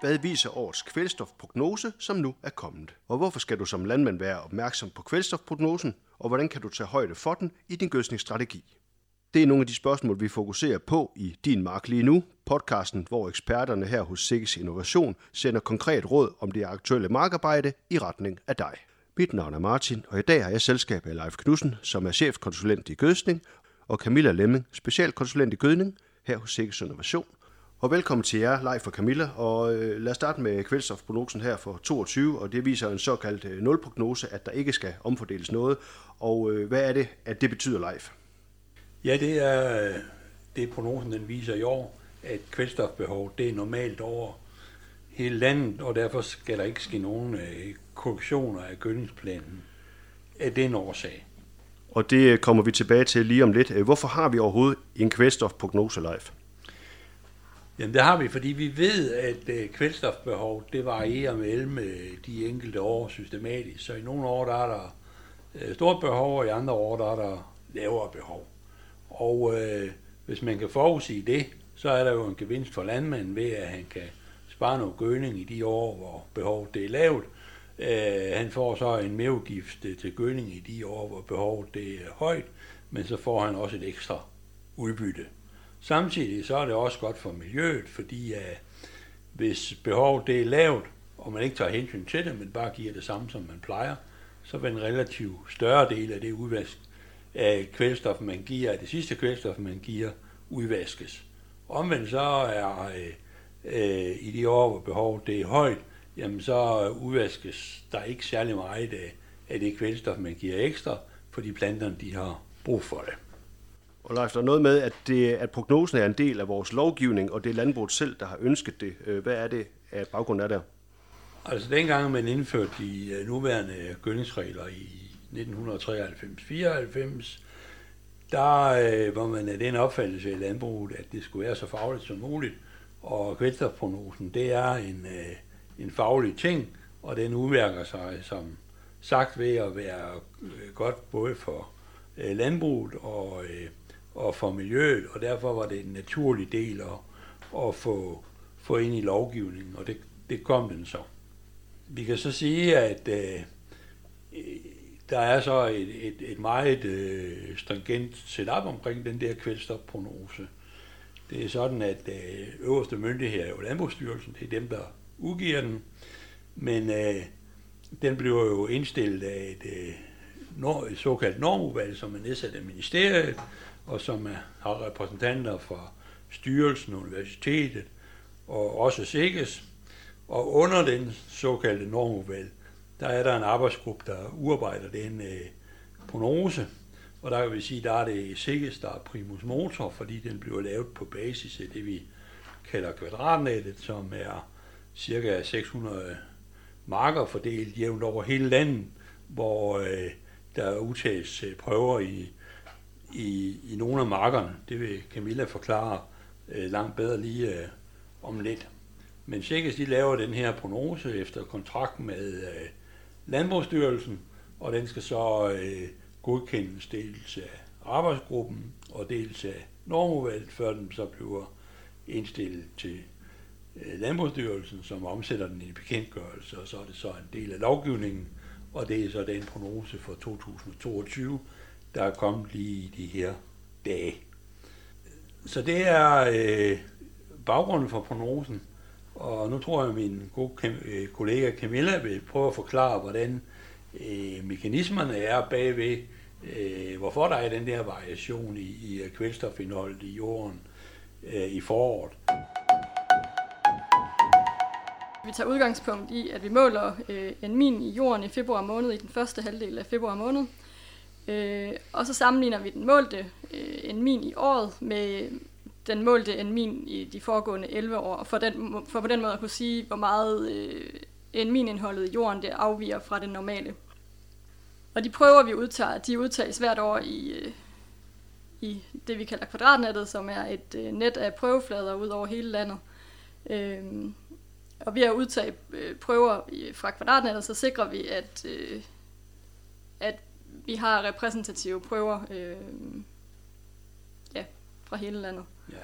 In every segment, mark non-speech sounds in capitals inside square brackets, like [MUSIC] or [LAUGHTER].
Hvad viser årets kvælstofprognose, som nu er kommet? Og hvorfor skal du som landmand være opmærksom på kvælstofprognosen, og hvordan kan du tage højde for den i din gødsningsstrategi? Det er nogle af de spørgsmål, vi fokuserer på i Din Mark lige nu, podcasten, hvor eksperterne her hos Sikkes Innovation sender konkret råd om det aktuelle markarbejde i retning af dig. Mit navn er Martin, og i dag har jeg selskab af Leif Knudsen, som er chefkonsulent i gødsning, og Camilla Lemming, specialkonsulent i gødning her hos Sikkes Innovation. Og velkommen til jer, Leif og Camilla. Og øh, lad os starte med kvælstofprognosen her for 22, og det viser en såkaldt øh, nulprognose, at der ikke skal omfordeles noget. Og øh, hvad er det, at det betyder, Leif? Ja, det er det prognosen den viser i år, at kvælstofbehov det er normalt over hele landet, og derfor skal der ikke ske nogen øh, korrektioner af gødningsplanen af den årsag. Og det kommer vi tilbage til lige om lidt. Hvorfor har vi overhovedet en kvælstofprognose, Leif? Jamen det har vi, fordi vi ved, at øh, kvælstofbehov det varierer mellem øh, de enkelte år systematisk. Så i nogle år der er der øh, stort behov, og i andre år der er der lavere behov. Og øh, hvis man kan forudsige det, så er der jo en gevinst for landmanden ved, at han kan spare noget gødning i de år, hvor behovet det er lavt. Øh, han får så en merudgift øh, til gødning i de år, hvor behovet det er højt, men så får han også et ekstra udbytte. Samtidig så er det også godt for miljøet, fordi uh, hvis behovet det er lavt, og man ikke tager hensyn til det, men bare giver det samme, som man plejer, så vil en relativt større del af det udvask af kvælstof, man giver, af det sidste kvælstof, man giver, udvaskes. Omvendt så er øh, øh, i de år, hvor behovet det er højt, jamen så udvaskes der ikke særlig meget af, af det kvælstof, man giver ekstra, fordi planterne de har brug for det. Og Leif, der er noget med, at, det, at prognosen er en del af vores lovgivning, og det er landbruget selv, der har ønsket det. Øh, hvad er det at baggrunden er det? Altså dengang man indførte de øh, nuværende gødningsregler i 1993-94, der øh, var man af den opfattelse i landbruget, at det skulle være så fagligt som muligt. Og kvælstofprognosen, det er en, øh, en faglig ting, og den udmærker sig som sagt ved at være øh, godt både for øh, landbruget og, øh, og for miljøet, og derfor var det en naturlig del at, at få, få ind i lovgivningen, og det, det kom den så. Vi kan så sige, at øh, der er så et, et, et meget øh, stringent setup omkring den der kvælstofprognose. Det er sådan, at øh, øverste myndighed er jo Landbrugsstyrelsen, det er dem, der udgiver den, men øh, den bliver jo indstillet af et, øh, et såkaldt normudvalg, som er nedsat af ministeriet, og som er, har repræsentanter fra styrelsen, universitetet og også SIGES. Og under den såkaldte normudvalg, der er der en arbejdsgruppe, der udarbejder den øh, prognose, og der kan vi sige, der er det SIGES, der er primus motor, fordi den bliver lavet på basis af det, vi kalder kvadratnettet, som er cirka 600 marker fordelt jævnt over hele landet, hvor øh, der udtages øh, prøver i, i, i nogle af markerne. Det vil Camilla forklare øh, langt bedre lige øh, om lidt. Men Sikkes de laver den her prognose efter kontrakt med øh, Landbrugsstyrelsen, og den skal så øh, godkendes dels af arbejdsgruppen og dels af normudvalget, før den så bliver indstillet til øh, Landbrugsstyrelsen, som omsætter den i bekendtgørelse, og så er det så en del af lovgivningen, og det er så den prognose for 2022, der er kommet lige i de her dage. Så det er øh, baggrunden for prognosen. Og nu tror jeg, at min gode øh, kollega Camilla vil prøve at forklare, hvordan øh, mekanismerne er bagved, øh, hvorfor der er den der variation i, i kvælstofindholdet i jorden øh, i foråret. Vi tager udgangspunkt i, at vi måler øh, en min i jorden i februar måned, i den første halvdel af februar måned. Øh, og så sammenligner vi den målte øh, en min i året med den målte en min i de foregående 11 år, for, den, for på den måde at kunne sige, hvor meget øh, en minindholdet i jorden det afviger fra det normale. Og de prøver, vi udtager, de udtages hvert år i, øh, i det, vi kalder kvadratnettet, som er et øh, net af prøveflader ud over hele landet. Øh, og ved at udtage øh, prøver øh, fra kvadratnettet, så sikrer vi, at, øh, at vi har repræsentative prøver øh, ja, fra hele landet. Ja.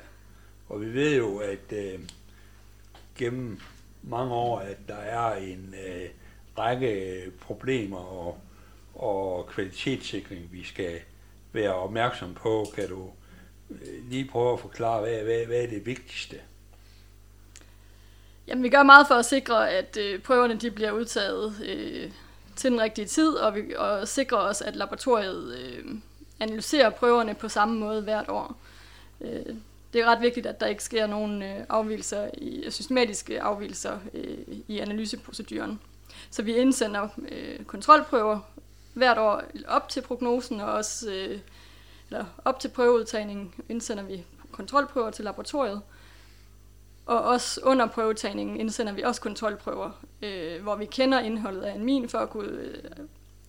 Og vi ved jo, at øh, gennem mange år, at der er en øh, række problemer og, og kvalitetssikring, vi skal være opmærksom på. Kan du øh, lige prøve at forklare, hvad, hvad, hvad er det vigtigste? Jamen, vi gør meget for at sikre, at øh, prøverne de bliver udtaget øh, til den rigtige tid, og, vi, og sikrer os, at laboratoriet øh, analyserer prøverne på samme måde hvert år. Øh, det er ret vigtigt, at der ikke sker nogen øh, afvielser, i, systematiske afvielser øh, i analyseproceduren. Så vi indsender øh, kontrolprøver hvert år op til prognosen, og også øh, eller op til prøveudtagningen indsender vi kontrolprøver til laboratoriet. Og også under prøvetagningen indsender vi også kontrolprøver, øh, hvor vi kender indholdet af en min for at kunne øh,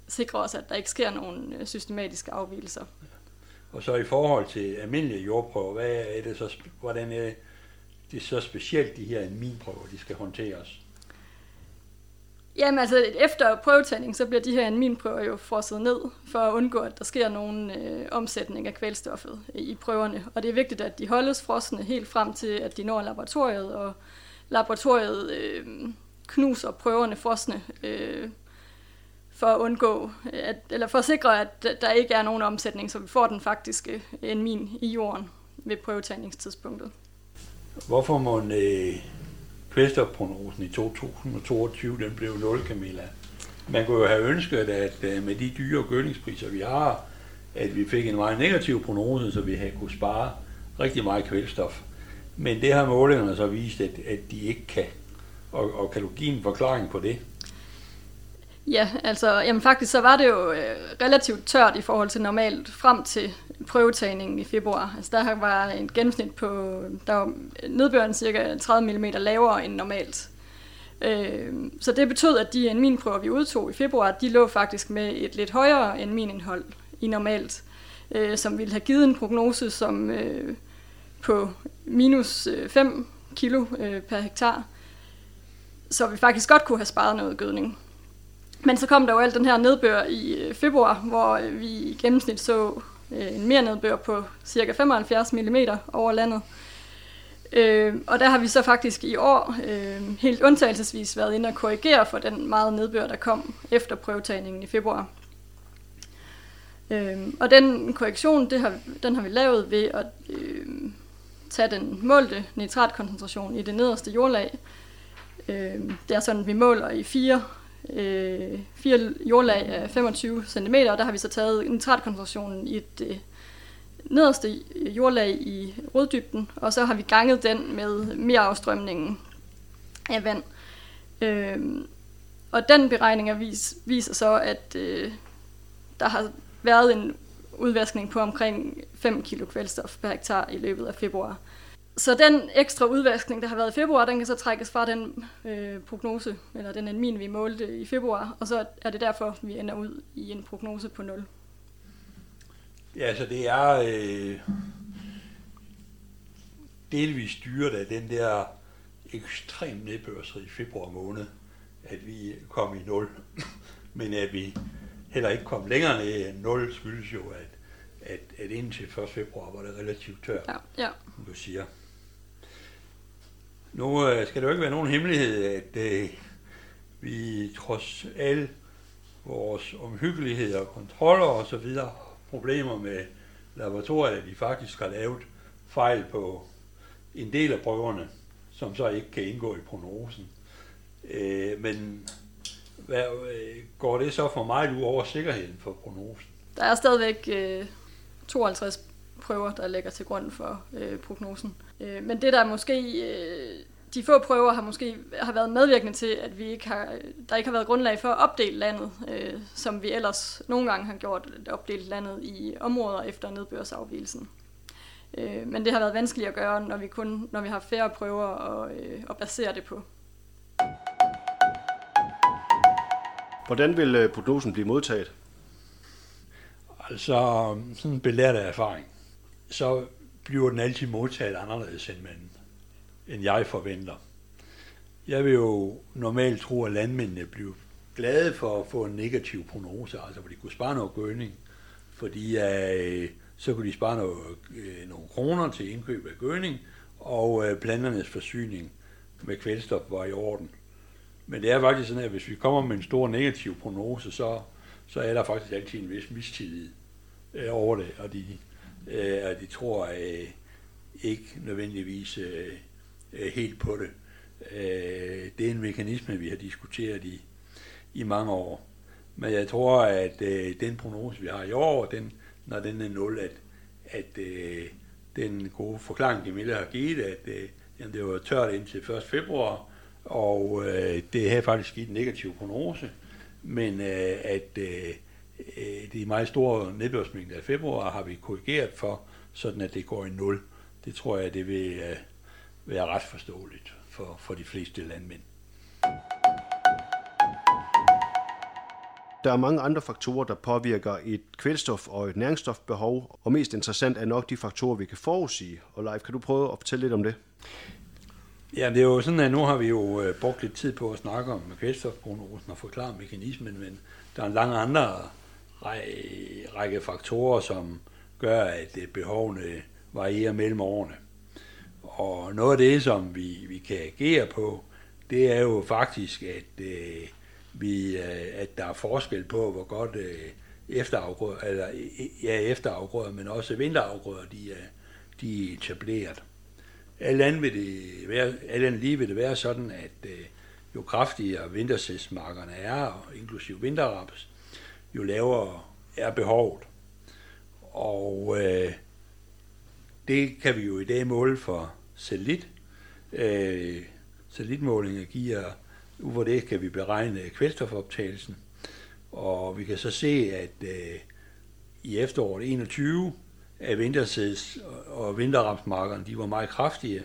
sikre os, at der ikke sker nogen øh, systematiske afvielser. Og så i forhold til almindelige jordprøver, hvad er det så, hvordan er det så specielt, de her minprøver, de skal håndteres? Jamen altså, efter prøvetagning, så bliver de her aminprøver jo frosset ned, for at undgå, at der sker nogen øh, omsætning af kvælstoffet i prøverne. Og det er vigtigt, at de holdes frosne helt frem til, at de når laboratoriet, og laboratoriet øh, knuser prøverne frosne, øh, for at undgå, at, eller for at sikre, at der ikke er nogen omsætning, så vi får den faktiske amin min i jorden ved prøvetagningstidspunktet. Hvorfor må øh, kvælstofprognosen i 2022, den blev 0, Camilla? Man kunne jo have ønsket, at øh, med de dyre gødningspriser, vi har, at vi fik en meget negativ prognose, så vi havde kunne spare rigtig meget kvælstof. Men det har målingerne så vist, at, at de ikke kan. Og, og kan du give en forklaring på det? Ja, altså jamen faktisk så var det jo øh, relativt tørt i forhold til normalt frem til prøvetagningen i februar. Altså der var en gennemsnit på, der var nedbøren cirka 30 mm lavere end normalt. Øh, så det betød, at de min prøver, vi udtog i februar, de lå faktisk med et lidt højere end indhold i normalt, øh, som ville have givet en prognose som øh, på minus øh, 5 kilo øh, per hektar. Så vi faktisk godt kunne have sparet noget gødning. Men så kom der jo alt den her nedbør i øh, februar, hvor øh, vi i gennemsnit så øh, en mere nedbør på cirka 75 mm over landet. Øh, og der har vi så faktisk i år øh, helt undtagelsesvis været inde og korrigere for den meget nedbør, der kom efter prøvetagningen i februar. Øh, og den korrektion, det har, den har vi lavet ved at øh, tage den målte nitratkoncentration i det nederste jordlag. Øh, det er sådan, at vi måler i fire øh, fire jordlag af 25 cm, og der har vi så taget nitratkoncentrationen i et øh, nederste jordlag i roddybden, og så har vi ganget den med mere afstrømningen af vand. Øh, og den beregning vis, viser så, at øh, der har været en udvaskning på omkring 5 kg kvælstof per hektar i løbet af februar. Så den ekstra udvaskning, der har været i februar, den kan så trækkes fra den øh, prognose, eller den almin, vi målte i februar, og så er det derfor, vi ender ud i en prognose på 0. Ja, så det er øh, delvis styret af den der ekstrem nedbørsrig i februar måned, at vi kom i 0. [LAUGHS] Men at vi heller ikke kom længere ned end 0, skyldes jo, at, at, at indtil 1. februar var det relativt tørt, ja, ja. du siger. Nu øh, skal det jo ikke være nogen hemmelighed, at øh, vi trods al vores omhyggelighed og kontroller og så videre problemer med laboratoriet, vi faktisk har lavet fejl på en del af prøverne, som så ikke kan indgå i prognosen. Øh, men hvad, øh, går det så for meget ud over sikkerheden for prognosen? Der er stadigvæk øh, 52 prøver, der ligger til grund for øh, prognosen. Øh, men det, der måske... Øh, de få prøver har måske har været medvirkende til, at vi ikke har, der ikke har været grundlag for at opdele landet, øh, som vi ellers nogle gange har gjort, at opdele landet i områder efter nedbørsafvielsen. Øh, men det har været vanskeligt at gøre, når vi kun når vi har færre prøver at, øh, at basere det på. Hvordan vil øh, prognosen blive modtaget? Altså, sådan belært af erfaring, så bliver den altid modtaget anderledes, end, man, end jeg forventer. Jeg vil jo normalt tro, at landmændene bliver glade for at få en negativ prognose, altså hvor de kunne spare noget gødning, fordi øh, så kunne de spare noget, øh, nogle kroner til indkøb af gødning, og øh, planternes forsyning med kvælstof var i orden. Men det er faktisk sådan, at hvis vi kommer med en stor negativ prognose, så, så er der faktisk altid en vis mistillid øh, over det, og de, øh, og de tror øh, ikke nødvendigvis øh, øh, helt på det. Øh, det er en mekanisme, vi har diskuteret i, i mange år. Men jeg tror, at øh, den prognose, vi har i år, den, når den er 0, at, at øh, den gode forklaring, de Mille har givet, at øh, jamen, det var tørt indtil 1. februar, og øh, det havde faktisk givet en negativ prognose, men øh, at øh, de meget store nedbørsmængder i februar har vi korrigeret for, sådan at det går i 0. Det tror jeg, det vil øh, være ret forståeligt for, for de fleste landmænd. Der er mange andre faktorer, der påvirker et kvælstof- og et næringsstofbehov, og mest interessant er nok de faktorer, vi kan forudsige. Og Leif, kan du prøve at fortælle lidt om det? Ja, det er jo sådan, at nu har vi jo øh, brugt lidt tid på at snakke om kvælstofprognosen og forklare mekanismen, men der er en lang andre række faktorer, som gør, at øh, behovene varierer mellem årene. Og noget af det, som vi, vi kan agere på, det er jo faktisk, at øh, vi, øh, at der er forskel på, hvor godt øh, efterafgrøder, eller øh, ja, efterafgrøder, men også vinterafgrøder, de er, de er etableret. Alt andet, vil det være, alt andet lige vil det være sådan, at øh, jo kraftigere vintersæsmarkerne er, inklusive vinterraps, jo lavere er behovet. Og øh, det kan vi jo i dag måle for satellit. Øh, satellitmålinger giver ud hvor det kan vi beregne kvælstofoptagelsen. Og vi kan så se, at øh, i efteråret 21 at vintersæds og vinterramsmarkerne, de var meget kraftige,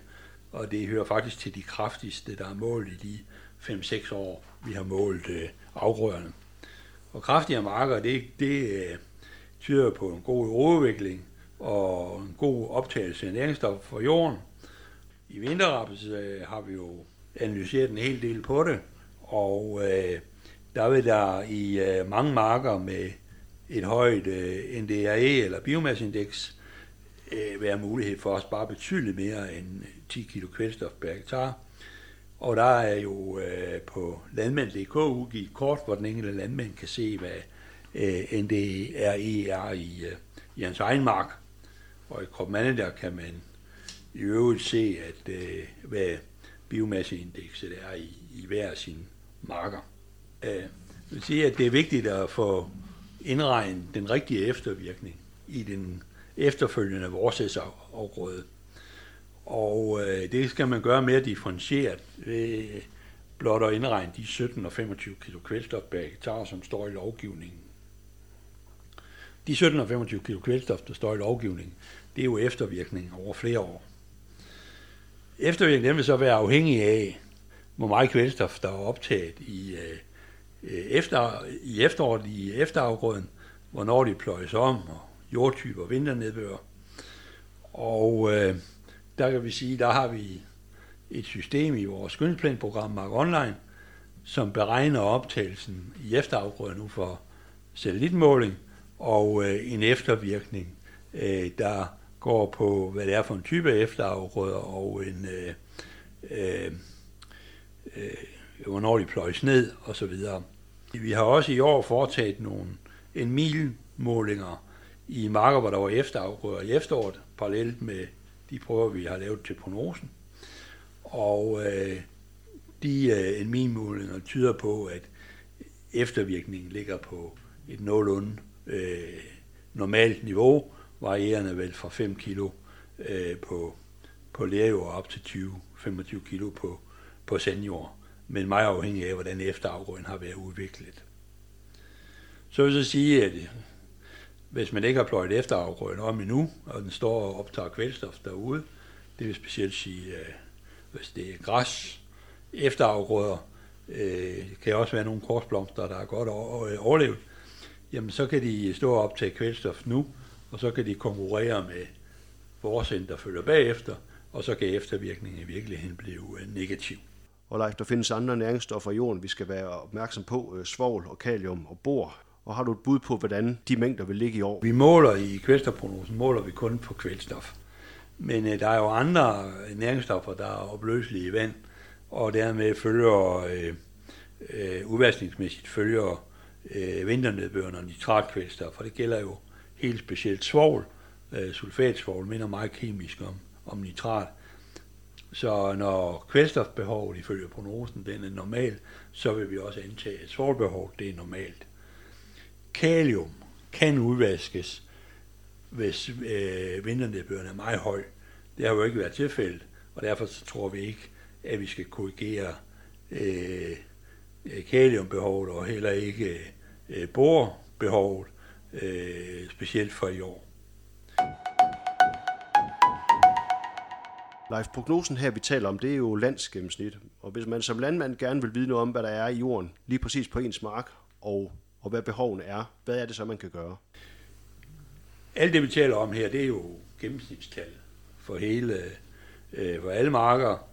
og det hører faktisk til de kraftigste, der er målt i de 5-6 år, vi har målt øh, afgrøderne. Og kraftigere marker, det, det øh, tyder på en god overvikling og en god optagelse af næringsstoffer for jorden. I vinterraps øh, har vi jo analyseret en hel del på det, og øh, der vil der i øh, mange marker med et højt øh, NDRE eller biomasseindeks øh, være mulighed for at spare betydeligt mere end 10 kg kvælstof per hektar. Og der er jo øh, på landmænd.dk udgivet kort, hvor den enkelte landmand kan se, hvad øh, NDRE er i, øh, i hans egen mark. Og i Crop der kan man i øvrigt se, at øh, hvad biomasseindekset er i, i hver sin marker. Øh, jeg vil sige, at det er vigtigt at få indregnet den rigtige eftervirkning i den efterfølgende vorsæsafgrøde. Og øh, det skal man gøre mere differentieret ved blot at indregne de 17 og 25 kg kvælstof per hektar, som står i lovgivningen. De 17 og 25 kg kvælstof, der står i lovgivningen, det er jo eftervirkning over flere år. Eftervirkningen vil så være afhængig af, hvor meget kvælstof, der er optaget i, øh, øh efter, i efteråret i efterafgrøden, hvornår de pløjes om, og jordtyper, vinternedbør. Og øh, der kan vi sige, der har vi et system i vores skyndsplanprogram Mark Online, som beregner optagelsen i efterafgrøden nu for satellitmåling, og øh, en eftervirkning, øh, der går på, hvad det er for en type efterafgrøder, og en, øh, øh, øh, hvornår de pløjes ned, og så videre. Vi har også i år foretaget nogle en milmålinger i marker, hvor der var efterafgrøder i efteråret, parallelt med de prøver, vi har lavet til prognosen. Og øh, de øh, en og tyder på, at eftervirkningen ligger på et nogenlunde øh, normalt niveau, varierende vel fra 5 kilo øh, på, på lærjord op til 20-25 kilo på, på sandjord, men meget afhængig af, hvordan efterafgrøden har været udviklet. Så vil jeg sige, at hvis man ikke har pløjet efterafgrøden om endnu, og den står og optager kvælstof derude, det vil specielt sige, øh, hvis det er græs, efterafgrøder, øh, kan også være nogle korsblomster, der er godt overlevet, jamen så kan de stå og optage kvælstof nu, og så kan de konkurrere med vores der følger bagefter, og så kan eftervirkningen i virkeligheden blive øh, negativ. Og Leif, der findes andre næringsstoffer i jorden, vi skal være opmærksom på, øh, svovl og kalium og bor. Og har du et bud på, hvordan de mængder vil ligge i år? Vi måler i kvælstofprognosen, måler vi kun på kvælstof. Men øh, der er jo andre næringsstoffer, der er opløselige i vand, og dermed følger øh, øh, udvaskningsmæssigt følger øh, vinternedbøren og nitratkvælstof, for det gælder jo helt specielt svovl. Øh, sulfatsvovl minder meget kemisk om, om nitrat. Så når kvælstofbehovet ifølge prognosen den er normal, så vil vi også antage, at svovlbehovet det er normalt. Kalium kan udvaskes, hvis øh, vinternedbøren er meget høj. Det har jo ikke været tilfældet, og derfor så tror vi ikke, at vi skal korrigere øh, kaliumbehovet og heller ikke øh, borbehovet, øh, specielt for i år. Leif, prognosen her, vi taler om, det er jo landsgennemsnit. Og hvis man som landmand gerne vil vide noget om, hvad der er i jorden, lige præcis på ens mark, og, og hvad behovene er, hvad er det så, man kan gøre? Alt det, vi taler om her, det er jo gennemsnitstal for hele, øh, for alle marker.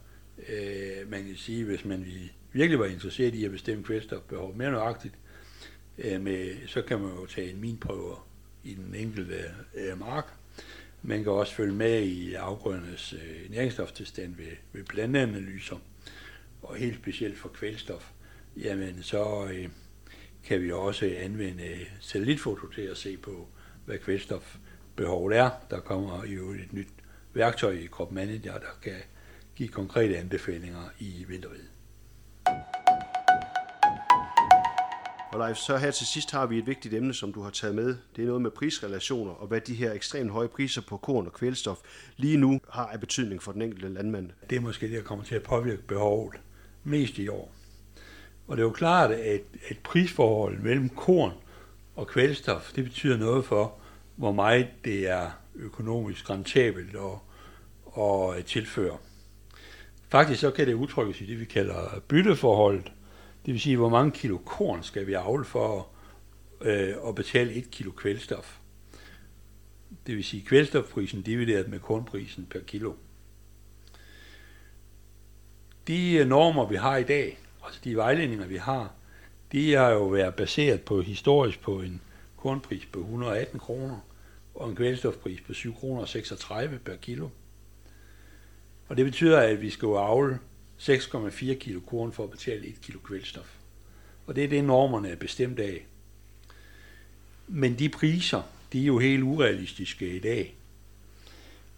Øh, man kan sige, hvis man virkelig var interesseret i at bestemme kvælstofbehov mere nøjagtigt, øh, med, så kan man jo tage en minprøver i den enkelte øh, mark, man kan også følge med i afgrødernes øh, næringsstoftilstand ved, ved planteanalyser, og helt specielt for kvælstof, jamen så øh, kan vi også anvende satellitfoto til at se på, hvad kvælstofbehovet er. Der kommer jo et nyt værktøj i Crop Manager, der kan give konkrete anbefalinger i vinterved. Og Leif, så her til sidst har vi et vigtigt emne, som du har taget med. Det er noget med prisrelationer, og hvad de her ekstremt høje priser på korn og kvælstof lige nu har af betydning for den enkelte landmand. Det er måske det, der kommer til at påvirke behovet mest i år. Og det er jo klart, at et prisforhold mellem korn og kvælstof, det betyder noget for, hvor meget det er økonomisk rentabelt at, at tilføre. Faktisk så kan det udtrykkes i det, vi kalder bytteforholdet, det vil sige, hvor mange kilo korn skal vi avle for øh, at betale et kilo kvælstof. Det vil sige kvælstofprisen divideret med kornprisen per kilo. De normer, vi har i dag, altså de vejledninger, vi har, de har jo været baseret på historisk på en kornpris på 118 kroner og en kvælstofpris på 7 kroner 36 per kilo. Og det betyder, at vi skal jo avle 6,4 kilo korn for at betale 1 kilo kvælstof. Og det er det, normerne er bestemt af. Men de priser, de er jo helt urealistiske i dag.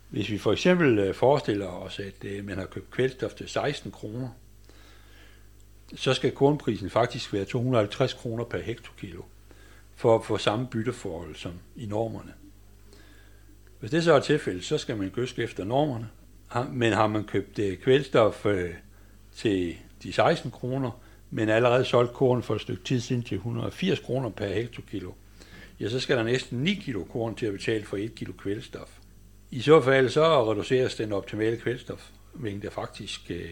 Hvis vi for eksempel øh, forestiller os, at øh, man har købt kvælstof til 16 kroner, så skal kornprisen faktisk være 250 kroner per hektokilo for at få samme bytteforhold som i normerne. Hvis det så er tilfældet, så skal man gøske efter normerne. Men har man købt øh, kvælstof øh, til de 16 kroner, men allerede solgt korn for et stykke tid siden til 180 kroner per hektokilo, ja, så skal der næsten 9 kilo korn til at betale for 1 kilo kvælstof. I så fald så reduceres den optimale kvælstofmængde faktisk øh,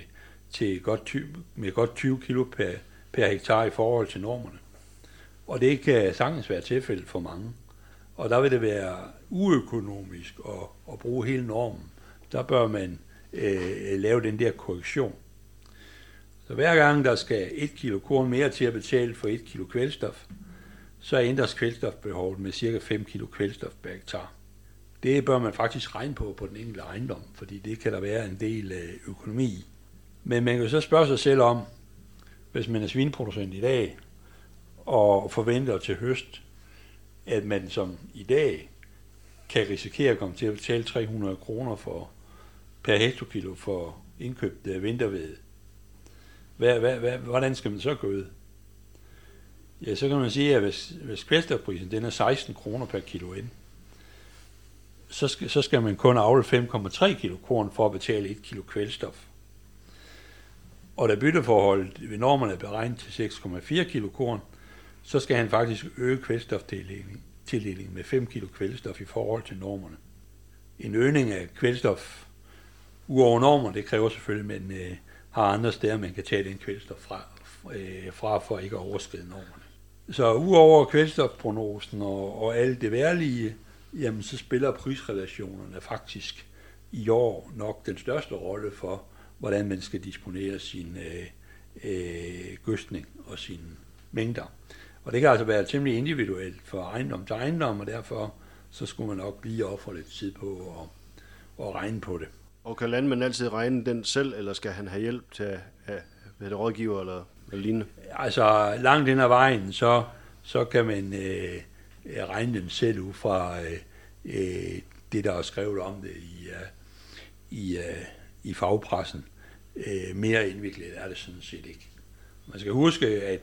til godt 20, med godt 20 kilo per, per hektar i forhold til normerne. Og det kan sagtens være tilfældet for mange. Og der vil det være uøkonomisk at, at bruge hele normen. Der bør man øh, lave den der korrektion. Så hver gang der skal 1 kilo korn mere til at betale for 1 kilo kvælstof, så ændres kvælstofbehovet med cirka 5 kilo kvælstof per hektar. Det bør man faktisk regne på på den enkelte ejendom, fordi det kan der være en del øh, økonomi i. Men man kan så spørge sig selv om, hvis man er svineproducent i dag, og forventer til høst, at man som i dag kan risikere at komme til at betale 300 kroner for per hektokilo for indkøbt vinterved, hvad, hvad, hvad, hvordan skal man så gå ud? Ja, så kan man sige, at hvis, hvis kvælstofprisen den er 16 kroner per kilo ind, så skal, så skal man kun afle 5,3 kilo korn for at betale 1 kilo kvælstof. Og da bytteforholdet ved normerne er beregnet til 6,4 kg korn, så skal han faktisk øge kvælstoftildelingen med 5 kg kvælstof i forhold til normerne. En øgning af kvælstof uover normer, det kræver selvfølgelig, men øh, har andre steder, man kan tage den kvælstof fra, øh, fra for ikke at overskride normerne. Så udover kvælstofprognosen og, og alt det værlige, jamen så spiller prisrelationerne faktisk i år nok den største rolle for, hvordan man skal disponere sin øh, øh, gøstning og sine mængder. Og det kan altså være temmelig individuelt for ejendom til ejendom, og derfor så skulle man nok lige ofre lidt tid på at, at regne på det. Og kan landmanden altid regne den selv, eller skal han have hjælp til at have det rådgiver eller, eller lignende? Altså langt ind ad vejen, så, så kan man øh, regne den selv ud fra øh, øh, det, der er skrevet om det i, uh, i, uh, i fagpressen. Øh, mere indviklet er det sådan set ikke. Man skal huske, at,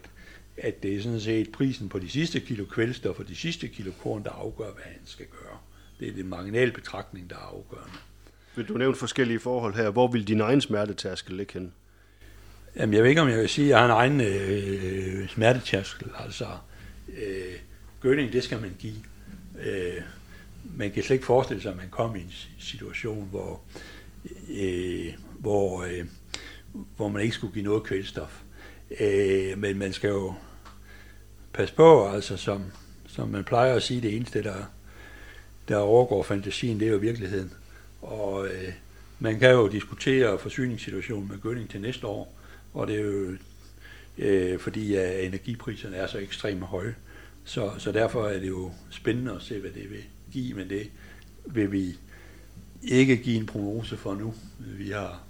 at det er sådan set prisen på de sidste kilo kvælstof og de sidste kilo korn, der afgør, hvad han skal gøre. Det er det marginal betragtning, der er afgørende. Vil du nævne forskellige forhold her? Hvor vil din egen smertetærskel ligge hen? Jamen, jeg ved ikke, om jeg vil sige, at jeg har en egen øh, smertetærskel. Altså, øh, gødning, det skal man give. Øh, man kan slet ikke forestille sig, at man kommer i en situation, hvor, øh, hvor, øh, hvor man ikke skulle give noget kvælstof. Øh, men man skal jo passe på, altså som, som man plejer at sige, det eneste, der, der overgår fantasien, det er jo virkeligheden. Og øh, man kan jo diskutere forsyningssituationen med gødning til næste år, og det er jo øh, fordi at energipriserne er så ekstremt høje. Så, så derfor er det jo spændende at se, hvad det vil give, men det vil vi ikke give en prognose for nu. Vi har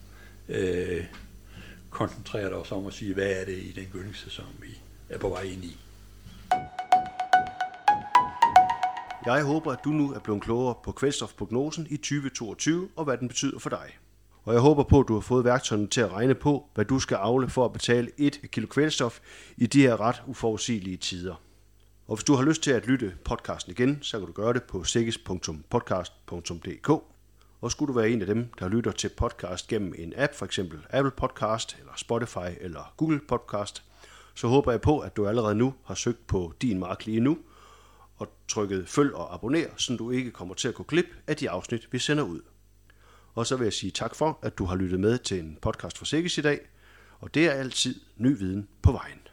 øh, koncentreret os om at sige, hvad er det i den gødningssæson, vi er på vej ind i. Jeg håber, at du nu er blevet klogere på kvælstofprognosen i 2022 og hvad den betyder for dig. Og jeg håber på, at du har fået værktøjerne til at regne på, hvad du skal afle for at betale 1 kilo kvælstof i de her ret uforudsigelige tider. Og hvis du har lyst til at lytte podcasten igen, så kan du gøre det på sikkes.podcast.dk. Og skulle du være en af dem, der lytter til podcast gennem en app, for eksempel Apple Podcast, eller Spotify, eller Google Podcast, så håber jeg på, at du allerede nu har søgt på din mark lige nu, og trykket følg og abonner, så du ikke kommer til at gå glip af de afsnit, vi sender ud. Og så vil jeg sige tak for, at du har lyttet med til en podcast for Sikkes i dag, og det er altid ny viden på vejen.